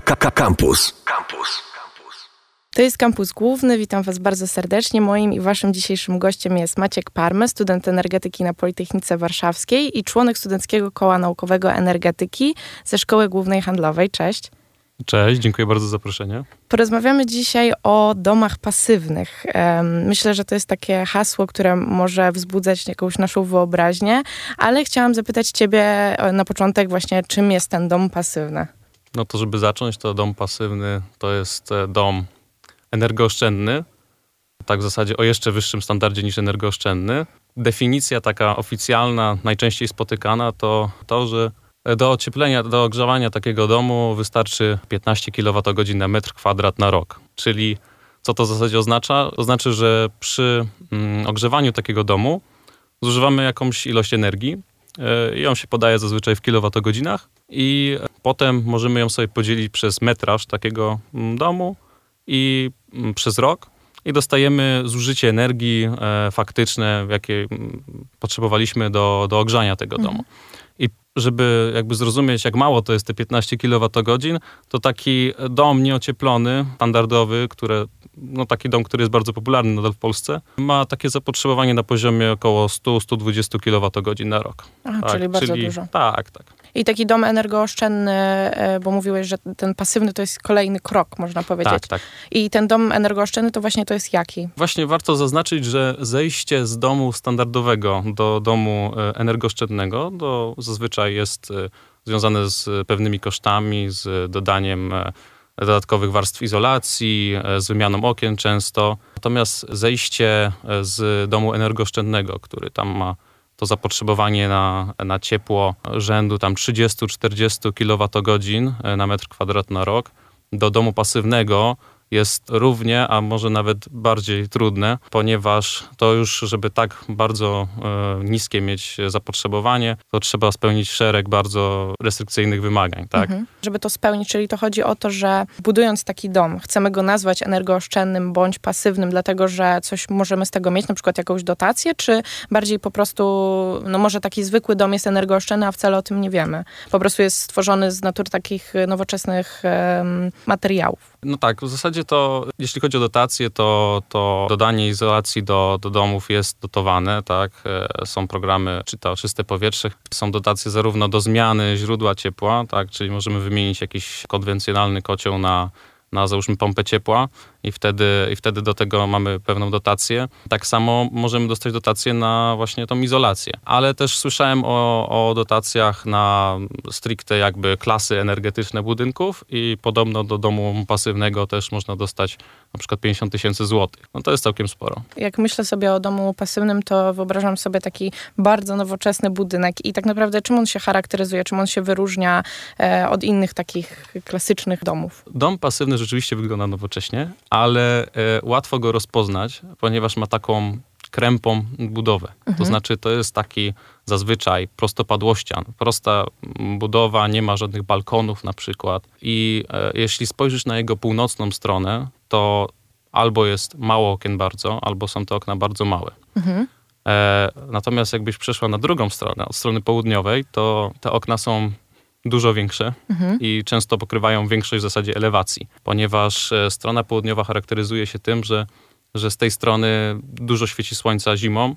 Campus. Campus. To jest kampus główny. Witam Was bardzo serdecznie. Moim i Waszym dzisiejszym gościem jest Maciek Parme, student energetyki na Politechnice Warszawskiej i członek Studenckiego Koła Naukowego Energetyki ze Szkoły Głównej Handlowej. Cześć. Cześć, dziękuję bardzo za zaproszenie. Porozmawiamy dzisiaj o domach pasywnych. Myślę, że to jest takie hasło, które może wzbudzać jakąś naszą wyobraźnię, ale chciałam zapytać Ciebie e, na początek właśnie, czym jest ten dom pasywny? No to, żeby zacząć, to dom pasywny to jest e, dom energooszczędny, tak w zasadzie o jeszcze wyższym standardzie niż energooszczędny. Definicja taka oficjalna, najczęściej spotykana, to to, że do ocieplenia, do ogrzewania takiego domu wystarczy 15 kWh na metr kwadrat na rok. Czyli co to w zasadzie oznacza? Oznacza, że przy mm, ogrzewaniu takiego domu zużywamy jakąś ilość energii i ją się podaje zazwyczaj w kilowatogodzinach i potem możemy ją sobie podzielić przez metraż takiego mm, domu i mm, przez rok i dostajemy zużycie energii e, faktyczne, jakie mm, potrzebowaliśmy do, do ogrzania tego mhm. domu. I żeby jakby zrozumieć, jak mało to jest te 15 kWh, to taki dom nieocieplony, standardowy, które, no taki dom, który jest bardzo popularny nadal w Polsce, ma takie zapotrzebowanie na poziomie około 100-120 kWh na rok. Aha, tak, czyli bardzo czyli, dużo. Tak, tak. I taki dom energooszczędny, e, bo mówiłeś, że ten pasywny to jest kolejny krok, można powiedzieć. Tak, tak. I ten dom energooszczędny to właśnie to jest jaki? Właśnie warto zaznaczyć, że zejście z domu standardowego do domu e, energooszczędnego to zazwyczaj jest e, związane z pewnymi kosztami, z dodaniem dodatkowych warstw izolacji, z wymianą okien często. Natomiast zejście z domu energooszczędnego, który tam ma to zapotrzebowanie na, na ciepło rzędu tam 30-40 kWh na metr kwadratny na rok. Do domu pasywnego jest równie, a może nawet bardziej trudne, ponieważ to już, żeby tak bardzo e, niskie mieć zapotrzebowanie, to trzeba spełnić szereg bardzo restrykcyjnych wymagań, tak? Mhm. Żeby to spełnić, czyli to chodzi o to, że budując taki dom, chcemy go nazwać energooszczędnym bądź pasywnym, dlatego że coś możemy z tego mieć, na przykład jakąś dotację, czy bardziej po prostu, no może taki zwykły dom jest energooszczędny, a wcale o tym nie wiemy. Po prostu jest stworzony z natury takich nowoczesnych materiałów. No tak, w zasadzie to, jeśli chodzi o dotacje, to, to dodanie izolacji do, do domów jest dotowane, tak? E, są programy, czy to czyste powietrze, są dotacje zarówno do zmiany źródła ciepła, tak? Czyli możemy wymienić jakiś konwencjonalny kocioł na na załóżmy pompę ciepła i wtedy, i wtedy do tego mamy pewną dotację. Tak samo możemy dostać dotację na właśnie tą izolację. Ale też słyszałem o, o dotacjach na stricte jakby klasy energetyczne budynków i podobno do domu pasywnego też można dostać na przykład 50 tysięcy złotych. No to jest całkiem sporo. Jak myślę sobie o domu pasywnym, to wyobrażam sobie taki bardzo nowoczesny budynek i tak naprawdę czym on się charakteryzuje, czym on się wyróżnia e, od innych takich klasycznych domów? Dom pasywny rzeczywiście wygląda nowocześnie, ale e, łatwo go rozpoznać, ponieważ ma taką krępą budowę. Mhm. To znaczy, to jest taki zazwyczaj prostopadłościan, prosta budowa, nie ma żadnych balkonów na przykład. I e, jeśli spojrzysz na jego północną stronę, to albo jest mało okien bardzo, albo są te okna bardzo małe. Mhm. E, natomiast jakbyś przeszła na drugą stronę, od strony południowej, to te okna są dużo większe mhm. i często pokrywają większość w zasadzie elewacji, ponieważ e, strona południowa charakteryzuje się tym, że, że z tej strony dużo świeci słońca zimą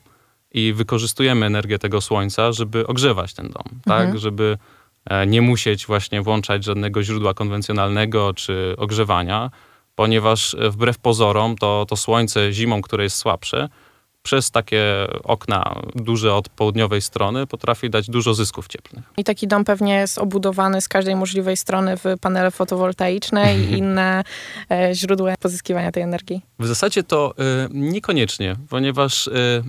i wykorzystujemy energię tego słońca, żeby ogrzewać ten dom, tak? mhm. tak, żeby e, nie musieć właśnie włączać żadnego źródła konwencjonalnego czy ogrzewania, ponieważ e, wbrew pozorom to, to słońce zimą, które jest słabsze, przez takie okna duże od południowej strony potrafi dać dużo zysków cieplnych. I taki dom pewnie jest obudowany z każdej możliwej strony w panele fotowoltaiczne i inne e, źródła pozyskiwania tej energii. W zasadzie to y, niekoniecznie, ponieważ y,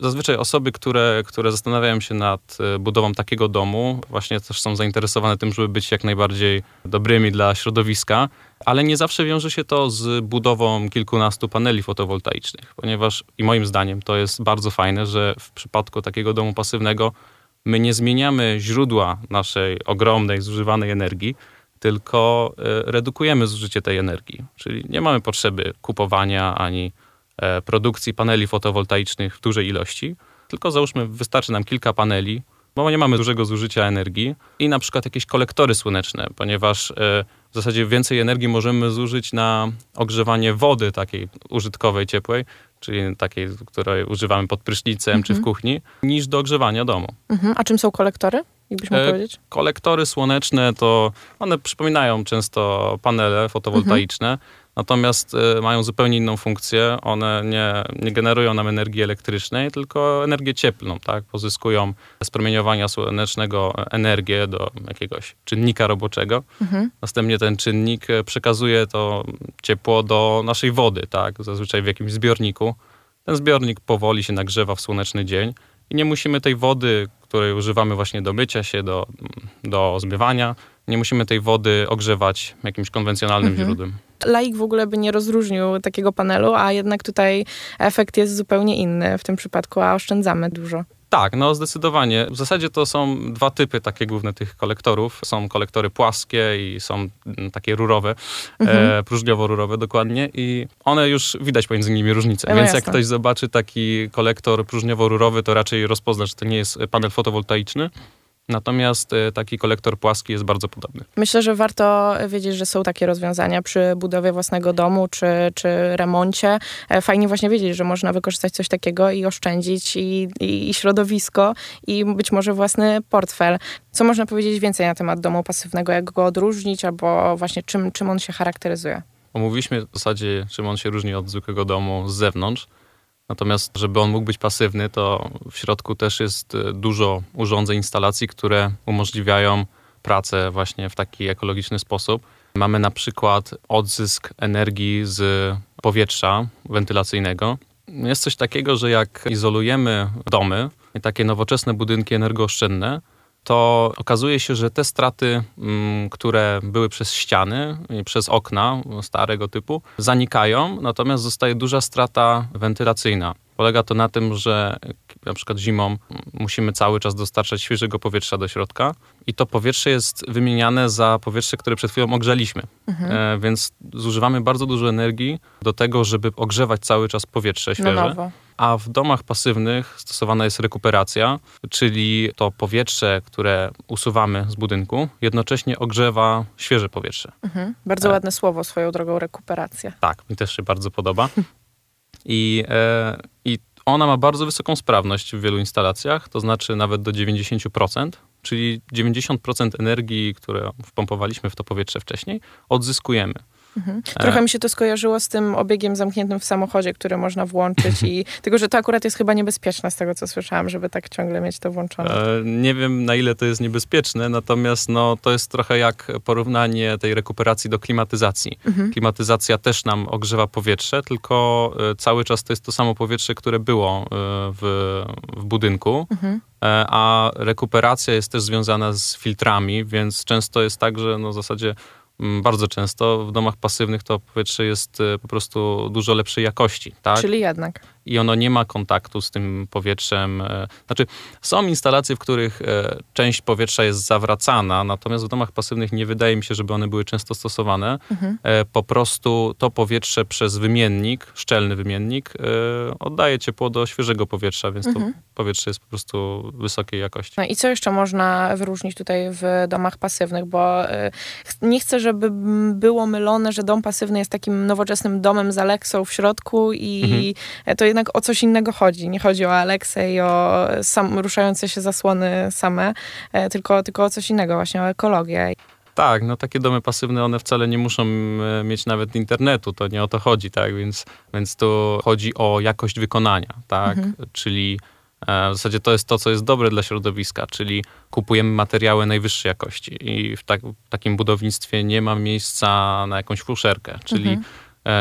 zazwyczaj osoby, które, które zastanawiają się nad budową takiego domu, właśnie też są zainteresowane tym, żeby być jak najbardziej dobrymi dla środowiska, ale nie zawsze wiąże się to z budową kilkunastu paneli fotowoltaicznych, ponieważ i moim zdaniem to jest bardzo fajne, że w przypadku takiego domu pasywnego my nie zmieniamy źródła naszej ogromnej zużywanej energii, tylko e, redukujemy zużycie tej energii. Czyli nie mamy potrzeby kupowania ani E, produkcji paneli fotowoltaicznych w dużej ilości, tylko załóżmy, wystarczy nam kilka paneli bo nie mamy dużego zużycia energii i na przykład jakieś kolektory słoneczne, ponieważ e, w zasadzie więcej energii możemy zużyć na ogrzewanie wody takiej użytkowej, ciepłej, czyli takiej, której używamy pod prysznicem mhm. czy w mhm. kuchni, niż do ogrzewania domu. Mhm. A czym są kolektory? Jakbyś mógł e, powiedzieć? Kolektory słoneczne to one przypominają często panele fotowoltaiczne. Mhm natomiast y, mają zupełnie inną funkcję. One nie, nie generują nam energii elektrycznej, tylko energię cieplną, tak? Pozyskują z promieniowania słonecznego energię do jakiegoś czynnika roboczego. Mhm. Następnie ten czynnik y, przekazuje to ciepło do naszej wody, tak? Zazwyczaj w jakimś zbiorniku. Ten zbiornik powoli się nagrzewa w słoneczny dzień i nie musimy tej wody, której używamy właśnie do mycia się, do, do zmywania, nie musimy tej wody ogrzewać jakimś konwencjonalnym mhm. źródłem laik w ogóle by nie rozróżnił takiego panelu, a jednak tutaj efekt jest zupełnie inny w tym przypadku, a oszczędzamy dużo. Tak, no zdecydowanie. W zasadzie to są dwa typy takie główne tych kolektorów. Są kolektory płaskie i są mm, takie rurowe, mhm. e, próżniowo-rurowe dokładnie i one już widać pomiędzy nimi różnicę. No Więc jasne. jak ktoś zobaczy taki kolektor próżniowo-rurowy, to raczej rozpozna, że to nie jest panel fotowoltaiczny, Natomiast e, taki kolektor płaski jest bardzo podobny. Myślę, że warto wiedzieć, że są takie rozwiązania przy budowie własnego domu czy, czy remoncie. E, fajnie właśnie wiedzieć, że można wykorzystać coś takiego i oszczędzić i, i, i środowisko i być może własny portfel. Co można powiedzieć więcej na temat domu pasywnego, jak go odróżnić albo właśnie czym, czym on się charakteryzuje? Omówiliśmy w zasadzie, czym on się różni od zwykłego domu z zewnątrz. Natomiast, żeby on mógł być pasywny, to w środku też jest e, dużo urządzeń, instalacji, które umożliwiają pracę właśnie w taki ekologiczny sposób. Mamy na przykład odzysk energii z powietrza wentylacyjnego. Jest coś takiego, że jak izolujemy domy takie nowoczesne budynki energooszczędne, to okazuje się, że te straty, mm, które były przez ściany przez okna starego typu, zanikają, natomiast zostaje duża strata wentylacyjna. Polega to na tym, że na przykład zimą musimy cały czas dostarczać świeżego powietrza do środka i to powietrze jest wymieniane za powietrze, które przed chwilą ogrzeliśmy. Mhm. E, więc zużywamy bardzo dużo energii do tego, żeby ogrzewać cały czas powietrze świeże. No a w domach pasywnych stosowana jest rekuperacja, czyli to powietrze, które usuwamy z budynku, jednocześnie ogrzewa świeże powietrze. Mhm. Bardzo e... ładne słowo swoją drogą rekuperacja. Tak, mi też się bardzo podoba. I, e, I ona ma bardzo wysoką sprawność w wielu instalacjach, to znaczy nawet do 90%, czyli 90% energii, które wpompowaliśmy w to powietrze wcześniej, odzyskujemy. Mhm. Trochę mi się to skojarzyło z tym obiegiem zamkniętym w samochodzie, który można włączyć i tylko, że to akurat jest chyba niebezpieczne z tego, co słyszałam, żeby tak ciągle mieć to włączone. E, nie wiem, na ile to jest niebezpieczne, natomiast no, to jest trochę jak porównanie tej rekuperacji do klimatyzacji. Mhm. Klimatyzacja też nam ogrzewa powietrze, tylko e, cały czas to jest to samo powietrze, które było e, w, w budynku. Mhm a rekuperacja jest też związana z filtrami, więc często jest tak, że no w zasadzie bardzo często w domach pasywnych to powietrze jest e, po prostu dużo lepszej jakości. Tak? Czyli jednak i ono nie ma kontaktu z tym powietrzem. E, znaczy, są instalacje, w których e, część powietrza jest zawracana, natomiast w domach pasywnych nie wydaje mi się, żeby one były często stosowane. Mhm. E, po prostu to powietrze przez wymiennik, szczelny wymiennik, oddaje ciepło do świeżego powietrza, więc mhm. to powietrze jest po prostu wysokiej jakości. No i co jeszcze można wyróżnić tutaj w domach pasywnych? Bo nie chcę, żeby było mylone, że dom pasywny jest takim nowoczesnym domem z Aleksą w środku i mhm. to jednak o coś innego chodzi. Nie chodzi o Aleksę i o sam, ruszające się zasłony same, e, tylko, tylko o coś innego, właśnie o ekologię. Tak, no takie domy pasywne, one wcale nie muszą e, mieć nawet internetu, to nie o to chodzi, tak, więc, więc tu chodzi o jakość wykonania, tak, mhm. czyli e, w zasadzie to jest to, co jest dobre dla środowiska, czyli kupujemy materiały najwyższej jakości i w, tak, w takim budownictwie nie ma miejsca na jakąś fuszerkę, czyli mhm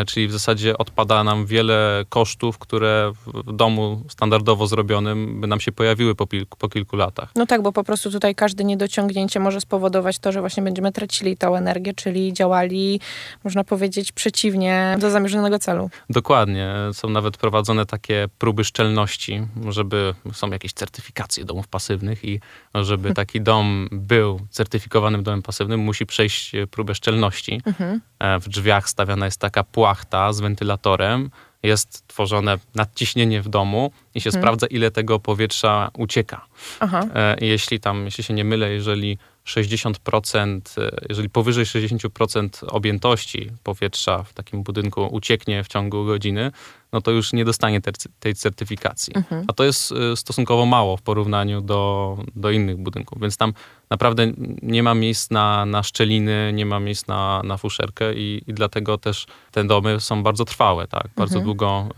czyli w zasadzie odpada nam wiele kosztów, które w domu standardowo zrobionym by nam się pojawiły po, po, kilku latach. No tak, bo po prostu tutaj każde niedociągnięcie może spowodować to, że właśnie będziemy tracili tą energię, czyli działali, można powiedzieć, przeciwnie do zamierzonego celu. Dokładnie. Są nawet prowadzone takie próby szczelności, żeby są jakieś certyfikacje domów pasywnych i żeby mhm. taki dom był certyfikowanym domem pasywnym, musi przejść próbę szczelności. Mhm. E, w drzwiach stawiana jest taka płachta z wentylatorem, jest tworzone nadciśnienie w domu i się hmm. sprawdza, ile tego powietrza ucieka. Aha. E, jeśli tam, jeśli się nie mylę, jeżeli 60%, e, jeżeli powyżej 60% objętości powietrza w takim budynku ucieknie w ciągu godziny, no to już nie dostanie te, tej certyfikacji. Mhm. A to jest e, stosunkowo mało w porównaniu do, do innych budynków, więc tam naprawdę nie ma miejsc na, na szczeliny, nie ma miejsc na, na fuszerkę i, i dlatego też te domy są bardzo trwałe, tak? Bardzo mhm. długo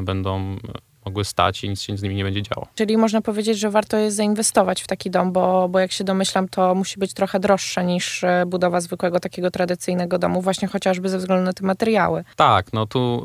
y, będą mogły stać i nic się z nimi nie będzie działo. Czyli można powiedzieć, że warto jest zainwestować w taki dom, bo, bo jak się domyślam, to musi być trochę droższe niż e, budowa zwykłego takiego tradycyjnego domu, właśnie chociażby ze względu na te materiały. Tak, no tu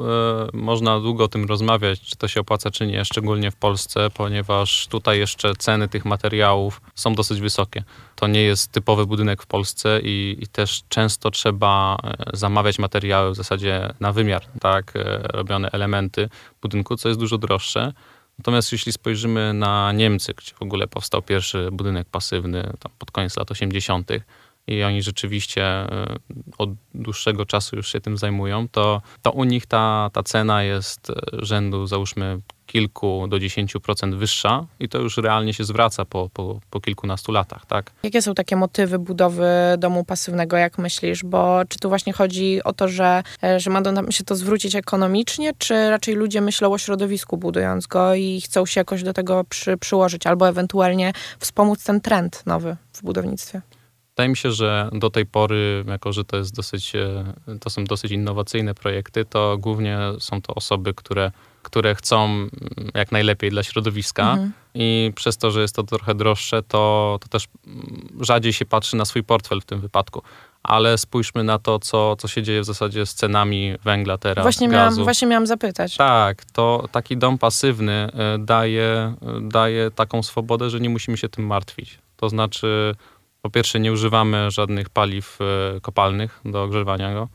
y, można długo o tym rozmawiać, czy to się opłaca, czy nie, szczególnie w Polsce, ponieważ tutaj jeszcze ceny tych materiałów są dosyć wysokie. To nie jest typowy budynek w Polsce i, i też często trzeba e, zamawiać materiały w zasadzie na wymiar, tak, robione elementy budynku, co jest dużo droższe. Natomiast jeśli spojrzymy na Niemcy, gdzie w ogóle powstał pierwszy budynek pasywny pod koniec lat 80., i oni rzeczywiście e, od dłuższego czasu już się tym zajmują, to, to u nich ta, ta cena jest e, rzędu załóżmy kilku do 10% wyższa i to już realnie się zwraca po, po, po kilkunastu latach, tak? Jakie są takie motywy budowy domu pasywnego, jak myślisz? Bo czy tu właśnie chodzi o to, że, e, że ma nam się to zwrócić ekonomicznie, czy raczej ludzie myślą o środowisku budując go i chcą się jakoś do tego przy, przyłożyć albo ewentualnie wspomóc ten trend nowy w budownictwie? Wydaje mi się, że do tej pory, jako że to jest dosyć, e, to są dosyć innowacyjne projekty, to głównie są to osoby, które, które chcą mm, jak najlepiej dla środowiska mhm. i przez to, że jest to trochę droższe, to, to też mm, rzadziej się patrzy na swój portfel w tym wypadku. Ale spójrzmy na to, co, co się dzieje w zasadzie z cenami węgla teraz, właśnie gazu. Miałam, właśnie miałam zapytać. Tak, to taki dom pasywny e, daje, daje taką swobodę, że nie musimy się tym martwić. To znaczy po pierwsze, nie używamy żadnych paliw e, kopalnych do ogrzewania go,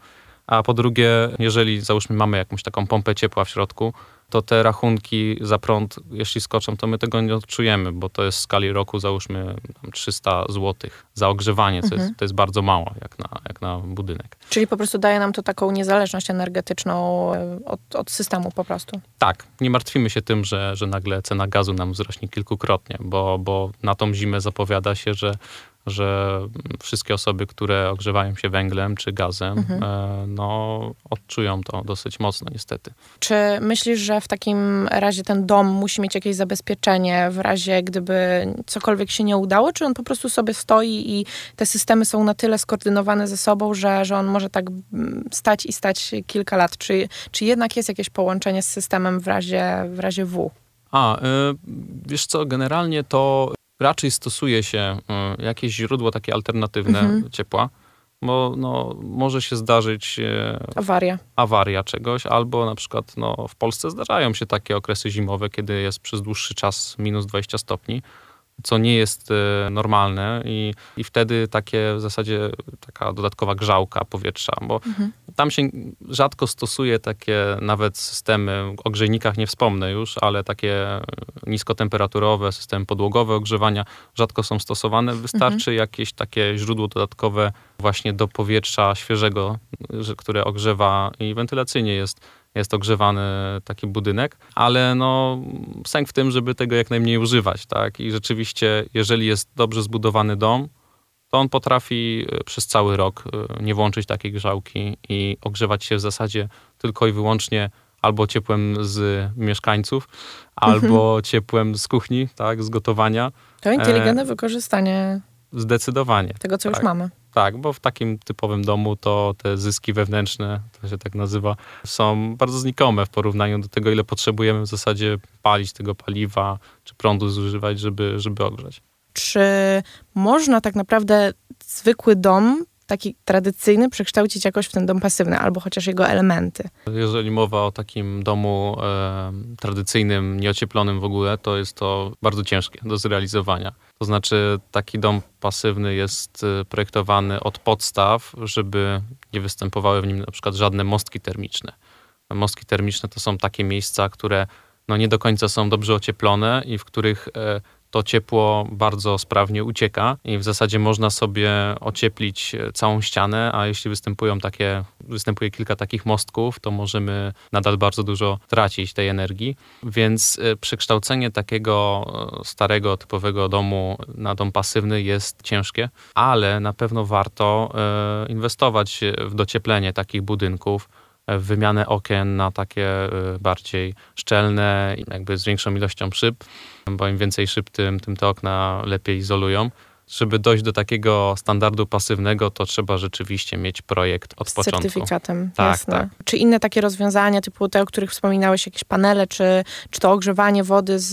a po drugie, jeżeli załóżmy mamy jakąś taką pompę ciepła w środku, to te rachunki za prąd, jeśli skoczą, to my tego nie odczujemy, bo to jest w skali roku załóżmy 300 zł za ogrzewanie, co mhm. jest, to jest bardzo mało jak na, jak na budynek. Czyli po prostu daje nam to taką niezależność energetyczną e, od, od systemu po prostu. Tak, nie martwimy się tym, że, że nagle cena gazu nam wzrośnie kilkukrotnie, bo, bo na tą zimę zapowiada się, że że wszystkie osoby, które ogrzewają się węglem czy gazem, mhm. E, no, odczują to dosyć mocno niestety. Czy myślisz, że w takim razie ten dom musi mieć jakieś zabezpieczenie w razie, gdyby cokolwiek się nie udało, czy on po prostu sobie stoi i te systemy są na tyle skoordynowane ze sobą, że, że on może tak mm, stać i stać kilka lat? Czy, czy jednak jest jakieś połączenie z systemem w razie, w razie W? A, y, wiesz co, generalnie to raczej stosuje się y, jakieś źródło takie alternatywne mhm. ciepła, bo no, może się zdarzyć y, awaria. awaria czegoś, albo na przykład no, w Polsce zdarzają się takie okresy zimowe, kiedy jest przez dłuższy czas minus 20 stopni co nie jest e, normalne i, i wtedy takie w zasadzie taka dodatkowa grzałka powietrza, bo mhm. tam się rzadko stosuje takie nawet systemy, o grzejnikach nie wspomnę już, ale takie niskotemperaturowe, systemy podłogowe ogrzewania rzadko są stosowane. Wystarczy mhm. jakieś takie źródło dodatkowe właśnie do powietrza świeżego, które ogrzewa i wentylacyjnie jest jest ogrzewany taki budynek, ale no sęk w tym, żeby tego jak najmniej używać, tak? I rzeczywiście, jeżeli jest dobrze zbudowany dom, to on potrafi e, przez cały rok e, nie włączyć takiej grzałki i ogrzewać się w zasadzie tylko i wyłącznie albo ciepłem z mieszkańców, albo mhm. ciepłem z kuchni, tak, z gotowania. To inteligentne e... wykorzystanie Zdecydowanie. Tego, co tak. już mamy. Tak, bo w takim typowym domu to te zyski wewnętrzne, to się tak nazywa, są bardzo znikome w porównaniu do tego, ile potrzebujemy w zasadzie palić tego paliwa czy prądu zużywać, żeby, żeby ogrzać. Czy można tak naprawdę zwykły dom taki tradycyjny przekształcić jakoś w ten dom pasywny, albo chociaż jego elementy. Jeżeli mowa o takim domu e, tradycyjnym, nieocieplonym w ogóle, to jest to bardzo ciężkie do zrealizowania. To znaczy, taki dom pasywny jest e, projektowany od podstaw, żeby nie występowały w nim na przykład żadne mostki termiczne. Mostki termiczne to są takie miejsca, które no nie do końca są dobrze ocieplone i w których e, to ciepło bardzo sprawnie ucieka i w zasadzie można sobie ocieplić całą ścianę, a jeśli występują takie, występuje kilka takich mostków, to możemy nadal bardzo dużo tracić tej energii. Więc e, przekształcenie takiego e, starego, typowego domu na dom pasywny jest ciężkie, ale na pewno warto e, inwestować w docieplenie takich budynków wymianę okien na takie bardziej szczelne, jakby z większą ilością szyb, bo im więcej szyb, tym, tym te okna lepiej izolują żeby dojść do takiego standardu pasywnego, to trzeba rzeczywiście mieć projekt od z początku. certyfikatem, tak, jasne. Tak. Czy inne takie rozwiązania, typu te, o których wspominałeś, jakieś panele, czy, czy to ogrzewanie wody z,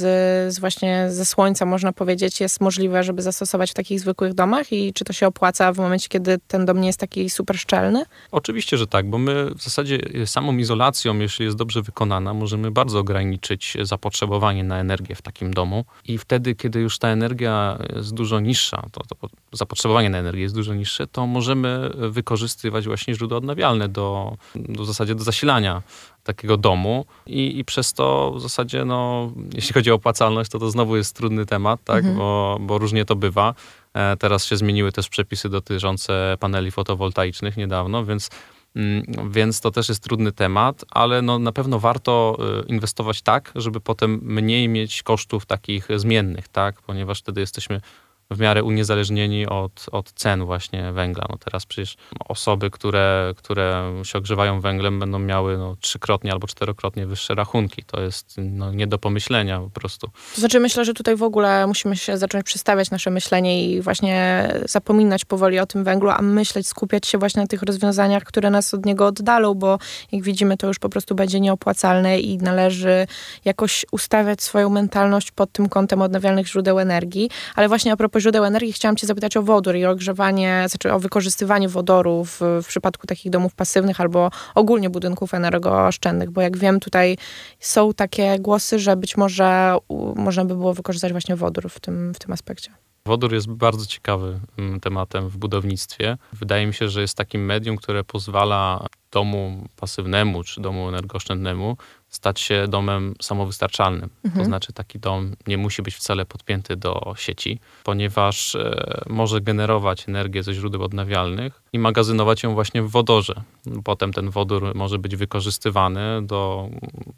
z właśnie ze słońca, można powiedzieć, jest możliwe, żeby zastosować w takich zwykłych domach i czy to się opłaca w momencie, kiedy ten dom nie jest taki super szczelny? Oczywiście, że tak, bo my w zasadzie samą izolacją, jeśli jest dobrze wykonana, możemy bardzo ograniczyć zapotrzebowanie na energię w takim domu i wtedy, kiedy już ta energia jest dużo niższa, to, to zapotrzebowanie na energię jest dużo niższe, to możemy wykorzystywać właśnie źródła odnawialne do, do w zasadzie do zasilania takiego domu i, i przez to w zasadzie, no, jeśli chodzi o opłacalność, to to znowu jest trudny temat, tak, mhm. bo, bo różnie to bywa. E, teraz się zmieniły też przepisy dotyczące paneli fotowoltaicznych niedawno, więc mm, więc to też jest trudny temat, ale no na pewno warto e, inwestować tak, żeby potem mniej mieć kosztów takich zmiennych, tak? Ponieważ wtedy jesteśmy w miarę uniezależnieni od, od cen właśnie węgla. No teraz przecież osoby, które, które się ogrzewają węglem będą miały no, trzykrotnie albo czterokrotnie wyższe rachunki. To jest no, nie do pomyślenia po prostu. To znaczy myślę, że tutaj w ogóle musimy się zacząć przestawiać nasze myślenie i właśnie zapominać powoli o tym węglu, a myśleć, skupiać się właśnie na tych rozwiązaniach, które nas od niego oddalą, bo jak widzimy, to już po prostu będzie nieopłacalne i należy jakoś ustawiać swoją mentalność pod tym kątem odnawialnych źródeł energii. Ale właśnie a propos propos źródeł energii, chciałam cię zapytać o wodór i o ogrzewanie, znaczy o wykorzystywanie wodoru w, w przypadku takich domów pasywnych albo ogólnie budynków energooszczędnych, bo jak wiem, tutaj są takie głosy, że być może można by było wykorzystać właśnie wodór w tym, w tym aspekcie. Wodór jest bardzo ciekawym mm, tematem w budownictwie. Wydaje mi się, że jest takim medium, które pozwala domu pasywnemu czy domu energooszczędnemu stać się domem samowystarczalnym. Mhm. To znaczy taki dom nie musi być wcale podpięty do sieci, ponieważ e, może generować energię ze źródeł odnawialnych i magazynować ją właśnie w wodorze. Potem ten wodór może być wykorzystywany do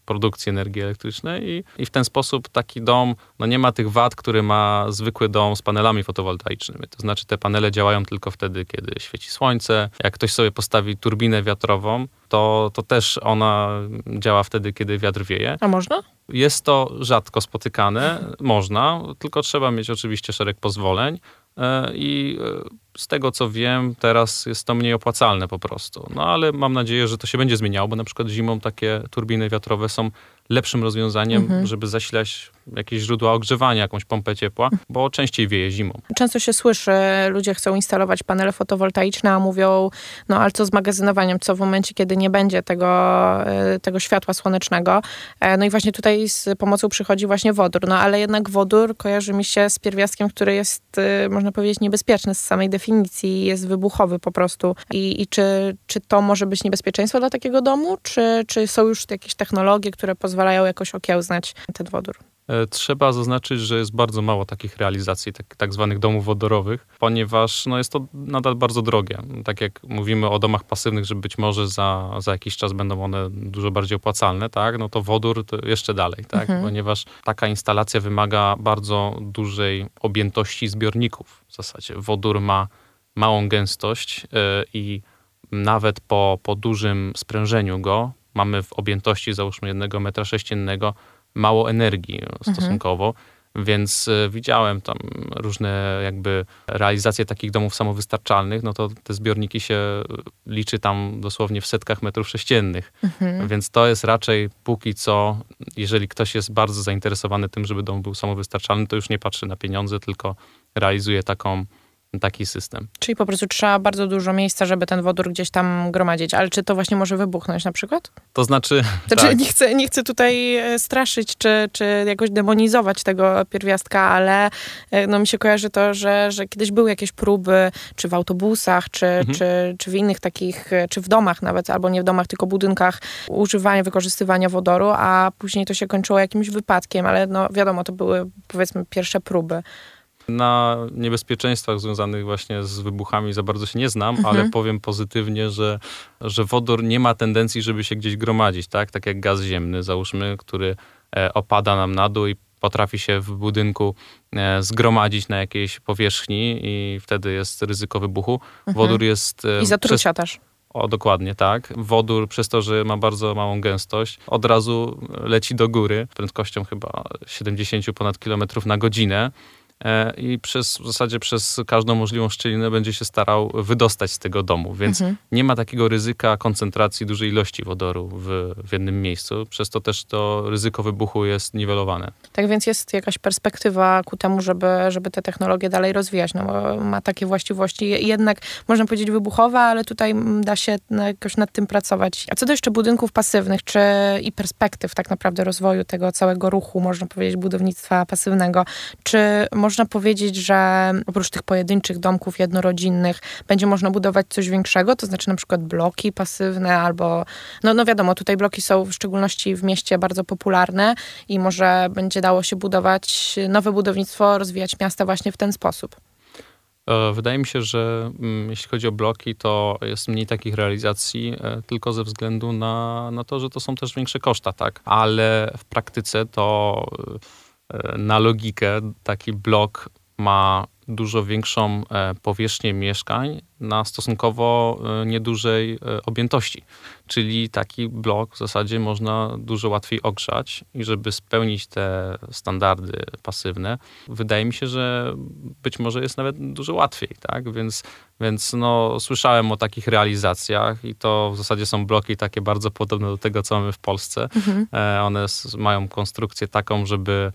produkcji energii elektrycznej i, i w ten sposób taki dom no nie ma tych wad, który ma zwykły dom z panelami fotowoltaicznymi. To znaczy te panele działają tylko wtedy, kiedy świeci słońce. Jak ktoś sobie postawi turbinę wiatrową, to, to też ona działa wtedy, kiedy wiatr wieje. A można? Jest to rzadko spotykane, można, tylko trzeba mieć oczywiście szereg pozwoleń. E, I e, z tego co wiem, teraz jest to mniej opłacalne po prostu. No ale mam nadzieję, że to się będzie zmieniało, bo na przykład zimą takie turbiny wiatrowe są lepszym rozwiązaniem, mhm. żeby zasilać jakieś źródła ogrzewania, jakąś pompę ciepła, bo częściej wieje zimą. Często się słyszy, ludzie chcą instalować panele fotowoltaiczne, a mówią, no ale co z magazynowaniem, co w momencie, kiedy nie będzie tego, e, tego światła słonecznego. E, no i właśnie tutaj z pomocą przychodzi właśnie wodór. No ale jednak wodór kojarzy mi się z pierwiastkiem, który jest, e, można powiedzieć, niebezpieczny z samej definicji, jest wybuchowy po prostu. I, i czy, czy to może być niebezpieczeństwo dla takiego domu, czy, czy są już jakieś technologie, które pozwalają jakoś okiełznać ten wodór? E, trzeba zaznaczyć, że jest bardzo mało takich realizacji, tak, tak zwanych domów wodorowych, ponieważ no, jest to nadal bardzo drogie. Tak jak mówimy o domach pasywnych, że być może za, za jakiś czas będą one dużo bardziej opłacalne, tak? no to wodór to jeszcze dalej, tak? Mhm. ponieważ taka instalacja wymaga bardzo dużej objętości zbiorników. W zasadzie wodór ma małą gęstość yy, i nawet po, po dużym sprężeniu go mamy w objętości załóżmy jednego metra sześciennego mało energii stosunkowo. Mhm. Więc e, widziałem tam różne jakby realizacje takich domów samowystarczalnych, no to te zbiorniki się liczy tam dosłownie w setkach metrów sześciennych. Mhm. Więc to jest raczej póki co, jeżeli ktoś jest bardzo zainteresowany tym, żeby dom był samowystarczalny, to już nie patrzy na pieniądze, tylko realizuje taką taki system. Czyli po prostu trzeba bardzo dużo miejsca, żeby ten wodór gdzieś tam gromadzić. Ale czy to właśnie może wybuchnąć na przykład? To znaczy... Znaczy tak. nie, chcę, nie chcę tutaj e, straszyć, czy, czy jakoś demonizować tego pierwiastka, ale e, no, mi się kojarzy to, że, że kiedyś były jakieś próby, czy w autobusach, czy, mhm. czy, czy w innych takich, e, czy w domach nawet, albo nie w domach, tylko budynkach, używania, wykorzystywania wodoru, a później to się kończyło jakimś wypadkiem, ale no wiadomo, to były powiedzmy pierwsze próby. Na niebezpieczeństwach związanych właśnie z wybuchami za bardzo się nie znam, mhm. ale powiem pozytywnie, że, że wodór nie ma tendencji, żeby się gdzieś gromadzić, tak? Tak jak gaz ziemny, załóżmy, który e, opada nam na dół i potrafi się w budynku e, zgromadzić na jakiejś powierzchni i wtedy jest ryzyko wybuchu. Mhm. Wodór jest... E, I zatrucia przez... też. O, dokładnie tak. Wodór, przez to, że ma bardzo małą gęstość, od razu leci do góry prędkością chyba 70 ponad kilometrów na godzinę. E, i przez, w zasadzie przez każdą możliwą szczelinę będzie się starał wydostać z tego domu, więc mhm. nie ma takiego ryzyka koncentracji dużej ilości wodoru w, w jednym miejscu, przez to też to ryzyko wybuchu jest niwelowane. Tak więc jest jakaś perspektywa ku temu, żeby, żeby te technologie dalej rozwijać, no bo ma takie właściwości jednak, można powiedzieć wybuchowe, ale tutaj da się jakoś nad tym pracować. A co do jeszcze budynków pasywnych, czy i perspektyw tak naprawdę rozwoju tego całego ruchu, można powiedzieć budownictwa pasywnego, czy można powiedzieć, że oprócz tych pojedynczych domków jednorodzinnych będzie można budować coś większego, to znaczy na przykład bloki pasywne albo, no, no wiadomo, tutaj bloki są w szczególności w mieście bardzo popularne i może będzie dało się budować nowe budownictwo, rozwijać miasta właśnie w ten sposób. E, wydaje mi się, że mm, jeśli chodzi o bloki, to jest mniej takich realizacji e, tylko ze względu na, na to, że to są też większe koszta, tak? Ale w praktyce to na logikę taki blok ma dużo większą e, powierzchnię mieszkań na stosunkowo e, niedużej e, objętości. Czyli taki blok w zasadzie można dużo łatwiej ogrzać i żeby spełnić te standardy pasywne, wydaje mi się, że być może jest nawet dużo łatwiej, tak? Więc, więc no, słyszałem o takich realizacjach i to w zasadzie są bloki takie bardzo podobne do tego, co mamy w Polsce. Mhm. One mają konstrukcję taką, żeby,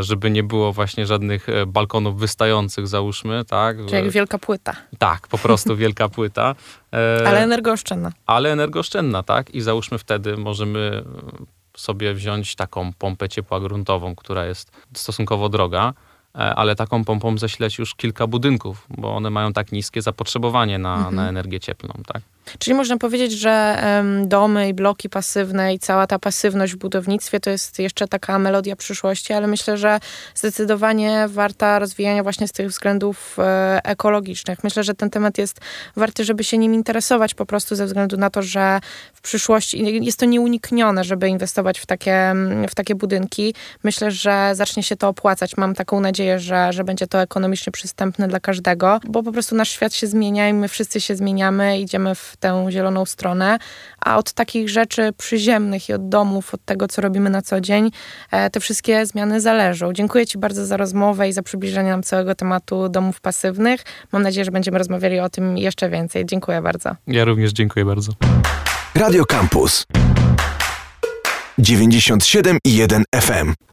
żeby nie było właśnie żadnych balkonów wystających, załóżmy, tak? Czyli jak wielka płyta. Tak, po prostu prostu wielka płyta. E, ale energooszczędna. Ale energooszczędna, tak? I załóżmy wtedy możemy sobie wziąć taką pompę ciepła gruntową, która jest stosunkowo droga, e, ale taką pompą zasilać już kilka budynków, bo one mają tak niskie zapotrzebowanie na, mhm. na energię cieplną, tak? Czyli można powiedzieć, że domy i bloki pasywne i cała ta pasywność w budownictwie to jest jeszcze taka melodia przyszłości, ale myślę, że zdecydowanie warta rozwijania właśnie z tych względów e, ekologicznych. Myślę, że ten temat jest warty, żeby się nim interesować po prostu ze względu na to, że w przyszłości jest to nieuniknione, żeby inwestować w takie, w takie budynki. Myślę, że zacznie się to opłacać. Mam taką nadzieję, że, że będzie to ekonomicznie przystępne dla każdego, bo po prostu nasz świat się zmienia i my wszyscy się zmieniamy, idziemy w tę zieloną stronę, a od takich rzeczy przyziemnych i od domów, od tego, co robimy na co dzień, e, te wszystkie zmiany zależą. Dziękuję Ci bardzo za rozmowę i za przybliżenie nam całego tematu domów pasywnych. Mam nadzieję, że będziemy rozmawiali o tym jeszcze więcej. Dziękuję bardzo. Ja również dziękuję bardzo. Radio Campus 97 i 1 FM